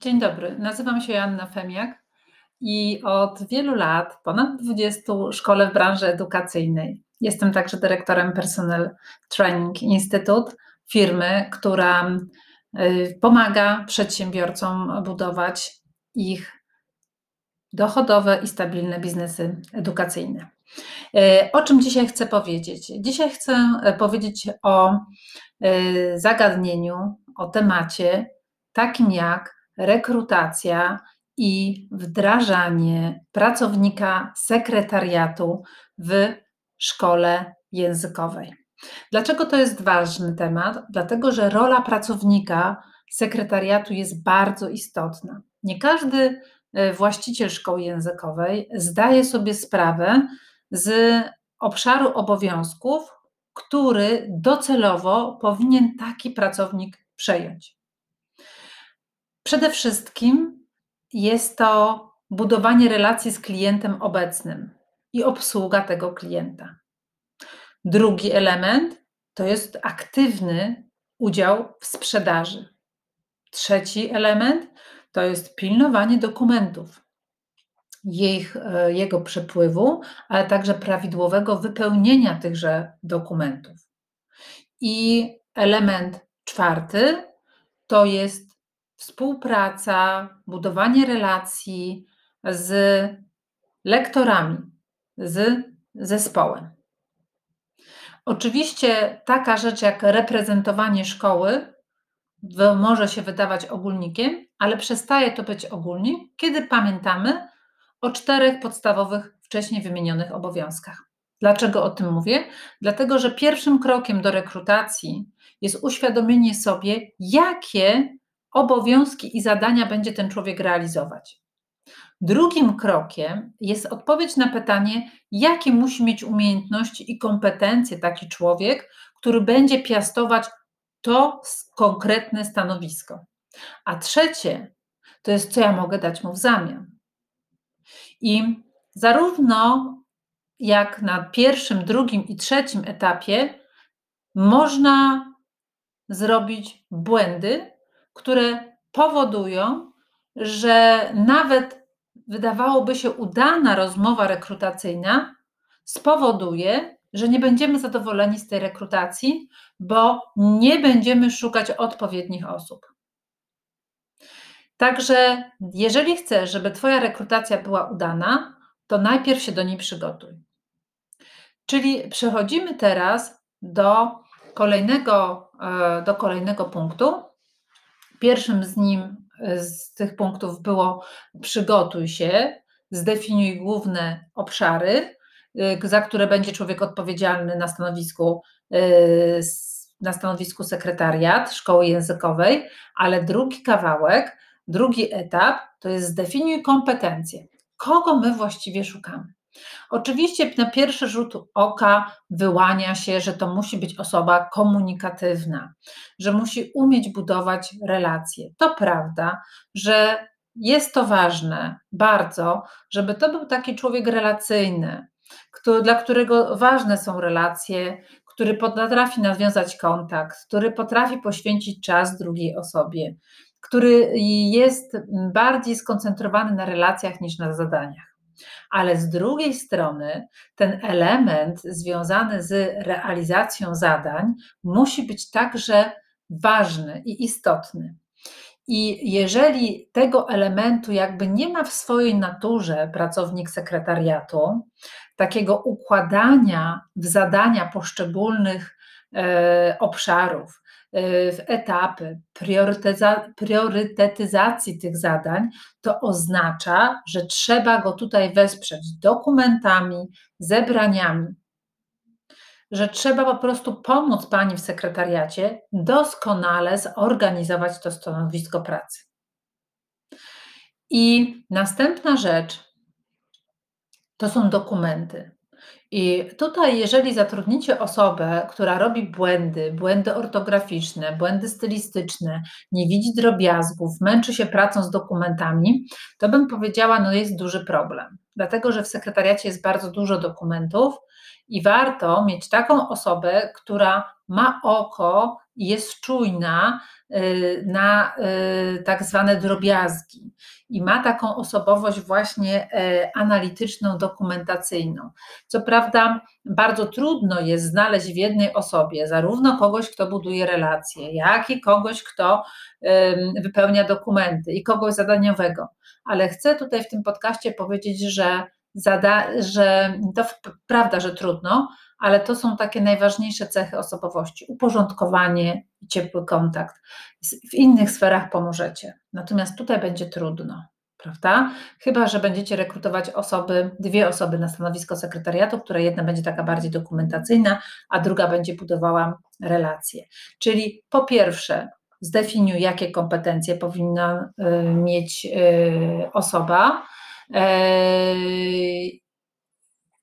Dzień dobry, nazywam się Joanna Femiak i od wielu lat, ponad 20, szkole w branży edukacyjnej. Jestem także dyrektorem Personal Training Institute, firmy, która y, pomaga przedsiębiorcom budować ich dochodowe i stabilne biznesy edukacyjne. Y, o czym dzisiaj chcę powiedzieć? Dzisiaj chcę powiedzieć o y, zagadnieniu, o temacie takim jak rekrutacja i wdrażanie pracownika sekretariatu w szkole językowej. Dlaczego to jest ważny temat? Dlatego, że rola pracownika sekretariatu jest bardzo istotna. Nie każdy e, właściciel szkoły językowej zdaje sobie sprawę z obszaru obowiązków, który docelowo powinien taki pracownik przejąć. Przede wszystkim jest to budowanie relacji z klientem obecnym i obsługa tego klienta. Drugi element to jest aktywny udział w sprzedaży. Trzeci element to jest pilnowanie dokumentów, ich, jego przepływu, ale także prawidłowego wypełnienia tychże dokumentów. I element czwarty to jest współpraca, budowanie relacji z lektorami, z zespołem. Oczywiście taka rzecz jak reprezentowanie szkoły może się wydawać ogólnikiem, ale przestaje to być ogólnik, kiedy pamiętamy o czterech podstawowych wcześniej wymienionych obowiązkach. Dlaczego o tym mówię? Dlatego, że pierwszym krokiem do rekrutacji jest uświadomienie sobie, jakie obowiązki i zadania będzie ten człowiek realizować. Drugim krokiem jest odpowiedź na pytanie, jakie musi mieć umiejętności i kompetencje taki człowiek, który będzie piastować to konkretne stanowisko. A trzecie to jest, co ja mogę dać mu w zamian. I zarówno jak na pierwszym, drugim i trzecim etapie można zrobić błędy, które powodują, że nawet wydawałoby się udana rozmowa rekrutacyjna spowoduje, że nie będziemy zadowoleni z tej rekrutacji, bo nie będziemy szukać odpowiednich osób. Także, jeżeli chcesz, żeby Twoja rekrutacja była udana, to najpierw się do niej przygotuj. Czyli przechodzimy teraz do kolejnego, e, do kolejnego punktu, Pierwszym z nim, e, z tych punktów było przygotuj się, zdefiniuj główne obszary, e, za które będzie człowiek odpowiedzialny na stanowisku, e, na stanowisku sekretariat szkoły językowej, ale drugi kawałek, drugi etap to jest zdefiniuj kompetencje. Kogo my właściwie szukamy? Oczywiście na pierwszy rzut oka wyłania się, że to musi być osoba komunikatywna, że musi umieć budować relacje. To prawda, że jest to ważne bardzo, żeby to był taki człowiek relacyjny, który, dla którego ważne są relacje, który potrafi nawiązać kontakt, który potrafi poświęcić czas drugiej osobie, który jest bardziej skoncentrowany na relacjach niż na zadaniach ale z drugiej strony ten element związany z realizacją zadań musi być także ważny i istotny. I jeżeli tego elementu jakby nie ma w swojej naturze pracownik sekretariatu, takiego układania w zadania poszczególnych e, obszarów, w etapy priorytetyzacji tych zadań, to oznacza, że trzeba go tutaj wesprzeć dokumentami, zebraniami, że trzeba po prostu pomóc pani w sekretariacie doskonale zorganizować to stanowisko pracy. I następna rzecz to są dokumenty. I tutaj, jeżeli zatrudnicie osobę, która robi błędy, błędy ortograficzne, błędy stylistyczne, nie widzi drobiazgów, męczy się pracą z dokumentami, to bym powiedziała, no jest duży problem. Dlatego, że w sekretariacie jest bardzo dużo dokumentów i warto mieć taką osobę, która ma oko jest czujna y, na y, tak zwane drobiazgi i ma taką osobowość właśnie e, analityczną, dokumentacyjną. Co prawda, bardzo trudno jest znaleźć w jednej osobie zarówno kogoś, kto buduje relacje, jak i kogoś, kto wypełnia dokumenty i kogoś zadaniowego. Ale chcę tutaj w tym podcaście powiedzieć, że, zada, że to prawda, że trudno, ale to są takie najważniejsze cechy osobowości: uporządkowanie i ciepły kontakt. W innych sferach pomożecie, natomiast tutaj będzie trudno. Prawda? Chyba, że będziecie rekrutować osoby, dwie osoby na stanowisko sekretariatu, która jedna będzie taka bardziej dokumentacyjna, a druga będzie budowała relacje. Czyli po pierwsze, zdefiniuj, jakie kompetencje powinna y, mieć y, osoba.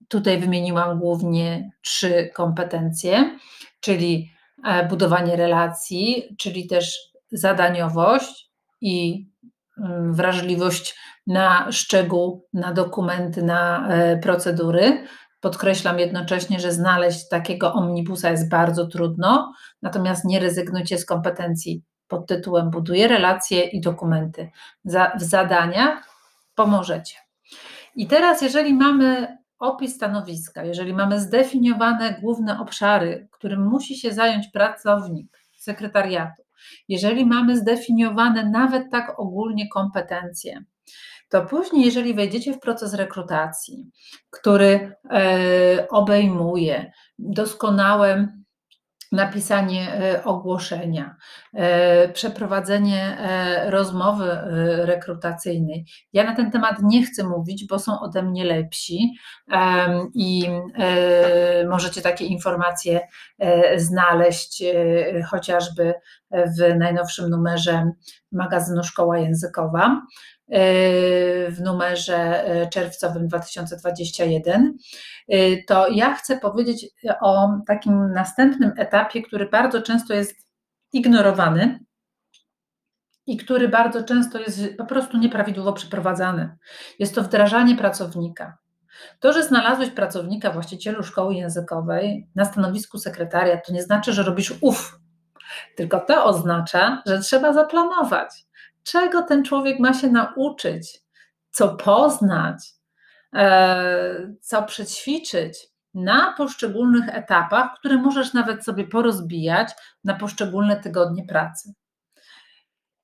Tutaj wymieniłam głównie trzy kompetencje, czyli e, budowanie relacji, czyli też zadaniowość i mm, wrażliwość na szczegół, na dokumenty, na e, procedury. Podkreślam jednocześnie, że znaleźć takiego omnibusa jest bardzo trudno, natomiast nie rezygnujcie z kompetencji pod tytułem Buduję relacje i dokumenty. Za, w zadaniach pomożecie. I teraz, jeżeli mamy opis stanowiska, jeżeli mamy zdefiniowane główne obszary, którym musi się zająć pracownik sekretariatu, jeżeli mamy zdefiniowane nawet tak ogólnie kompetencje, to później, jeżeli wejdziecie w proces rekrutacji, który e, obejmuje doskonałe napisanie e, ogłoszenia, e, przeprowadzenie e, rozmowy rekrutacyjnej. Ja na ten temat nie chcę mówić, bo są ode mnie lepsi i możecie takie informacje znaleźć chociażby w najnowszym numerze magazynu Szkoła Językowa w numerze czerwcowym 2021, to ja chcę powiedzieć o takim następnym etapie, który bardzo często jest ignorowany i który bardzo często jest po prostu nieprawidłowo przeprowadzany. Jest to wdrażanie pracownika. To, że znalazłeś pracownika właścicielu szkoły językowej na stanowisku sekretaria, to nie znaczy, że robisz uf, tylko to oznacza, że trzeba zaplanować czego ten człowiek ma się nauczyć, co poznać, e, co przećwiczyć na poszczególnych etapach, które możesz nawet sobie porozbijać na poszczególne tygodnie pracy.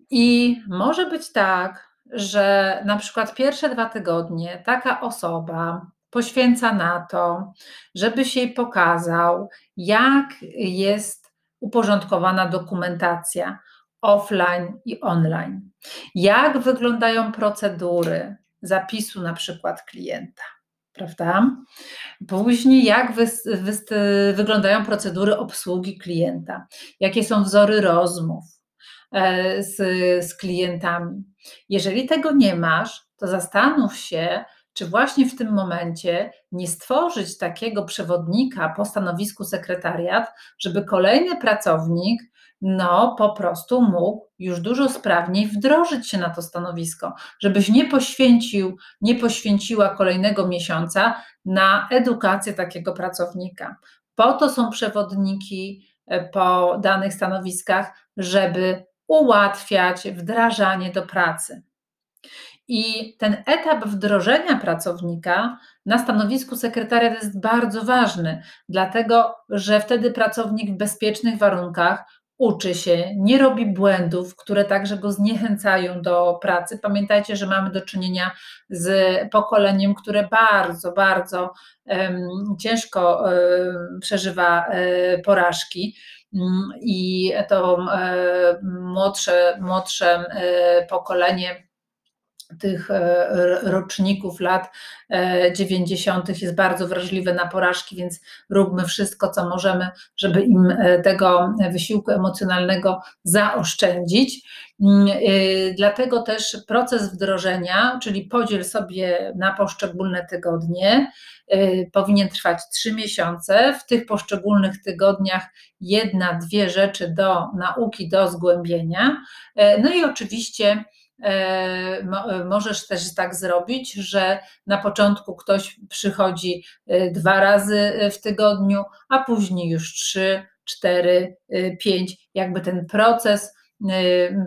I może być tak, że na przykład pierwsze dwa tygodnie taka osoba poświęca na to, żeby się jej pokazał, jak jest uporządkowana dokumentacja, offline i online. Jak wyglądają procedury zapisu na przykład klienta, prawda? Później jak wy, wy, wyglądają procedury obsługi klienta, jakie są wzory rozmów e, z, z klientami. Jeżeli tego nie masz, to zastanów się, czy właśnie w tym momencie nie stworzyć takiego przewodnika po stanowisku sekretariat, żeby kolejny pracownik no po prostu mógł już dużo sprawniej wdrożyć się na to stanowisko, żebyś nie poświęcił, nie poświęciła kolejnego miesiąca na edukację takiego pracownika. Po to są przewodniki e, po danych stanowiskach, żeby ułatwiać wdrażanie do pracy. I ten etap wdrożenia pracownika na stanowisku sekretariat jest bardzo ważny, dlatego że wtedy pracownik w bezpiecznych warunkach uczy się, nie robi błędów, które także go zniechęcają do pracy. Pamiętajcie, że mamy do czynienia z pokoleniem, które bardzo, bardzo um, ciężko um, przeżywa um, porażki. I to młodsze, młodsze pokolenie tych e, roczników lat 90. E, jest bardzo wrażliwe na porażki, więc róbmy wszystko, co możemy, żeby im e, tego wysiłku emocjonalnego zaoszczędzić. Mm, dlatego też proces wdrożenia, czyli podziel sobie na poszczególne tygodnie, powinien trwać trzy miesiące. W tych poszczególnych tygodniach jedna, dwie rzeczy do nauki, do zgłębienia. No i oczywiście możesz też tak zrobić, że na początku ktoś przychodzi e, dwa razy w tygodniu, a później już trzy, 4, 5, jakby ten proces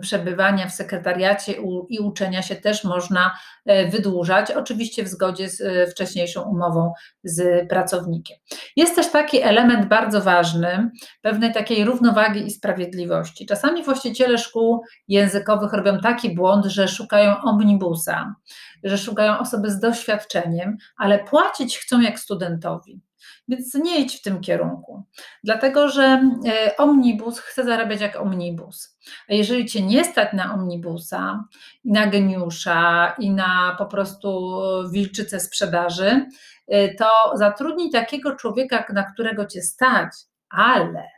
przebywania w sekretariacie i uczenia się też można y, wydłużać, oczywiście w zgodzie z y, wcześniejszą umową z pracownikiem. Jest też taki element bardzo ważny, pewnej takiej równowagi i sprawiedliwości. Czasami właściciele szkół językowych robią taki błąd, że szukają omnibusa, że szukają osoby z doświadczeniem, ale płacić chcą jak studentowi. Więc nie idź w tym kierunku, dlatego że e, omnibus chce zarabiać jak omnibus. A jeżeli cię nie stać na omnibusa i na geniusza i na po prostu wilczycę sprzedaży, e, to zatrudnij takiego człowieka, na którego cię stać, ale,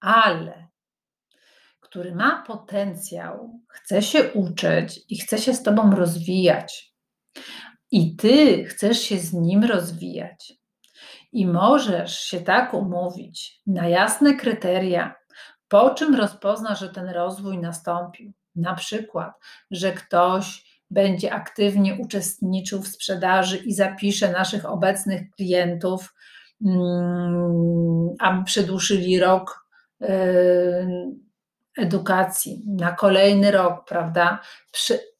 ale, który ma potencjał, chce się uczyć i chce się z tobą rozwijać. I ty chcesz się z nim rozwijać i możesz się tak umówić na jasne kryteria, po czym rozpozna, że ten rozwój nastąpił. Na przykład, że ktoś będzie aktywnie uczestniczył w sprzedaży i zapisze naszych obecnych klientów, mm, aby przedłużyli rok yy, edukacji na kolejny rok, prawda?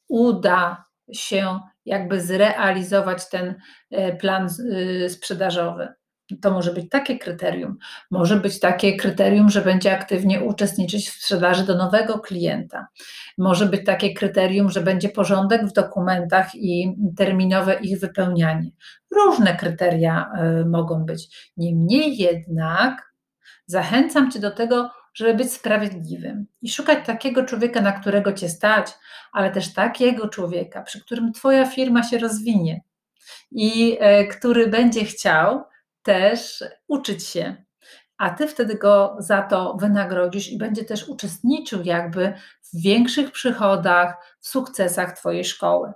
uda się jakby zrealizować ten e, plan y, sprzedażowy. To może być takie kryterium. Może być takie kryterium, że będzie aktywnie uczestniczyć w sprzedaży do nowego klienta. Może być takie kryterium, że będzie porządek w dokumentach i terminowe ich wypełnianie. Różne kryteria y, mogą być. Niemniej jednak zachęcam Cię do tego, żeby być sprawiedliwym i szukać takiego człowieka, na którego cię stać, ale też takiego człowieka, przy którym Twoja firma się rozwinie i e, który będzie chciał też uczyć się, a Ty wtedy go za to wynagrodzisz i będzie też uczestniczył jakby w większych przychodach, w sukcesach Twojej szkoły.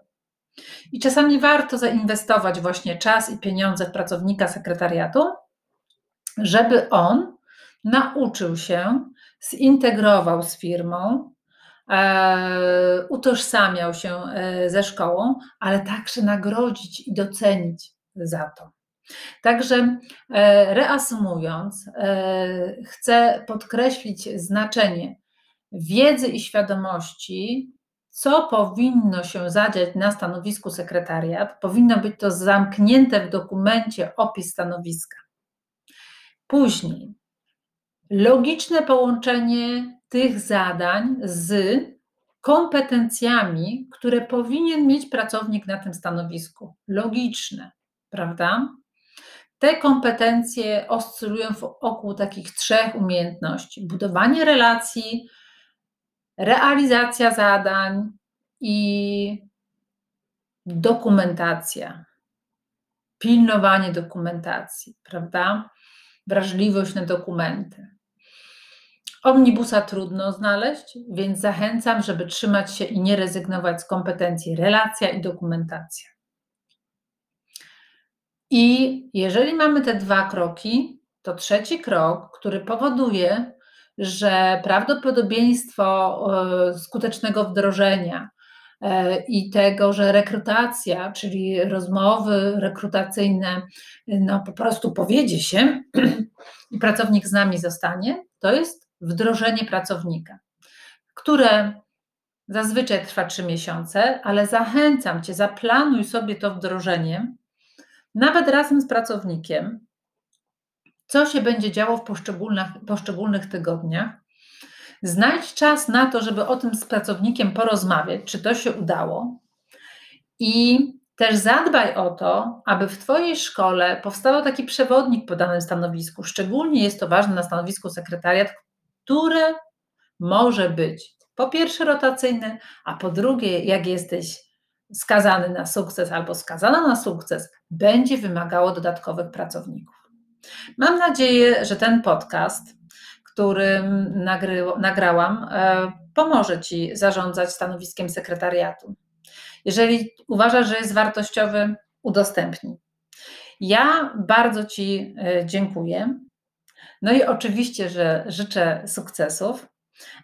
I czasami warto zainwestować właśnie czas i pieniądze w pracownika sekretariatu, żeby on nauczył się, zintegrował z firmą, e, utożsamiał się e, ze szkołą, ale także nagrodzić i docenić za to. Także e, reasumując, chcę podkreślić znaczenie wiedzy i świadomości, co powinno się zadziać na stanowisku sekretariat. Powinno być to zamknięte w dokumencie opis stanowiska. Później logiczne połączenie tych zadań z kompetencjami, które powinien mieć pracownik na tym stanowisku. Logiczne, prawda? Te kompetencje oscylują wokół takich trzech umiejętności: budowanie relacji, realizacja zadań i dokumentacja, pilnowanie dokumentacji, prawda? Wrażliwość na dokumenty. Omnibusa trudno znaleźć, więc zachęcam, żeby trzymać się i nie rezygnować z kompetencji relacja i dokumentacja. I jeżeli mamy te dwa kroki, to trzeci krok, który powoduje, że prawdopodobieństwo e, skutecznego wdrożenia e, i tego, że rekrutacja, czyli rozmowy rekrutacyjne, no po prostu powiedzie się i pracownik z nami zostanie, to jest wdrożenie pracownika, które zazwyczaj trwa trzy miesiące, ale zachęcam Cię, zaplanuj sobie to wdrożenie, nawet razem z pracownikiem, co się będzie działo w poszczególnych, poszczególnych tygodniach. Znajdź czas na to, żeby o tym z pracownikiem porozmawiać, czy to się udało. I też zadbaj o to, aby w Twojej szkole powstał taki przewodnik po danym stanowisku. Szczególnie jest to ważne na stanowisku sekretariat, które może być po pierwsze rotacyjny, a po drugie, jak jesteś skazany na sukces albo skazana na sukces, będzie wymagało dodatkowych pracowników. Mam nadzieję, że ten podcast, który nagry, nagrałam, e, pomoże Ci zarządzać stanowiskiem sekretariatu. Jeżeli uważasz, że jest wartościowy, udostępnij. Ja bardzo Ci e, dziękuję. No i oczywiście, że życzę sukcesów.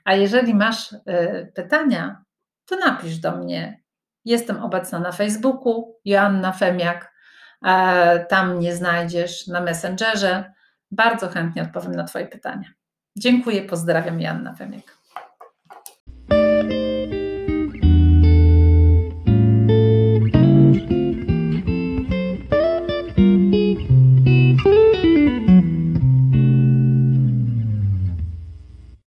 A jeżeli masz y, pytania, to napisz do mnie. Jestem obecna na Facebooku, Joanna Femiak. Tam mnie znajdziesz na Messengerze. bardzo chętnie odpowiem na Twoje pytania. Dziękuję, pozdrawiam, Janna Femiek.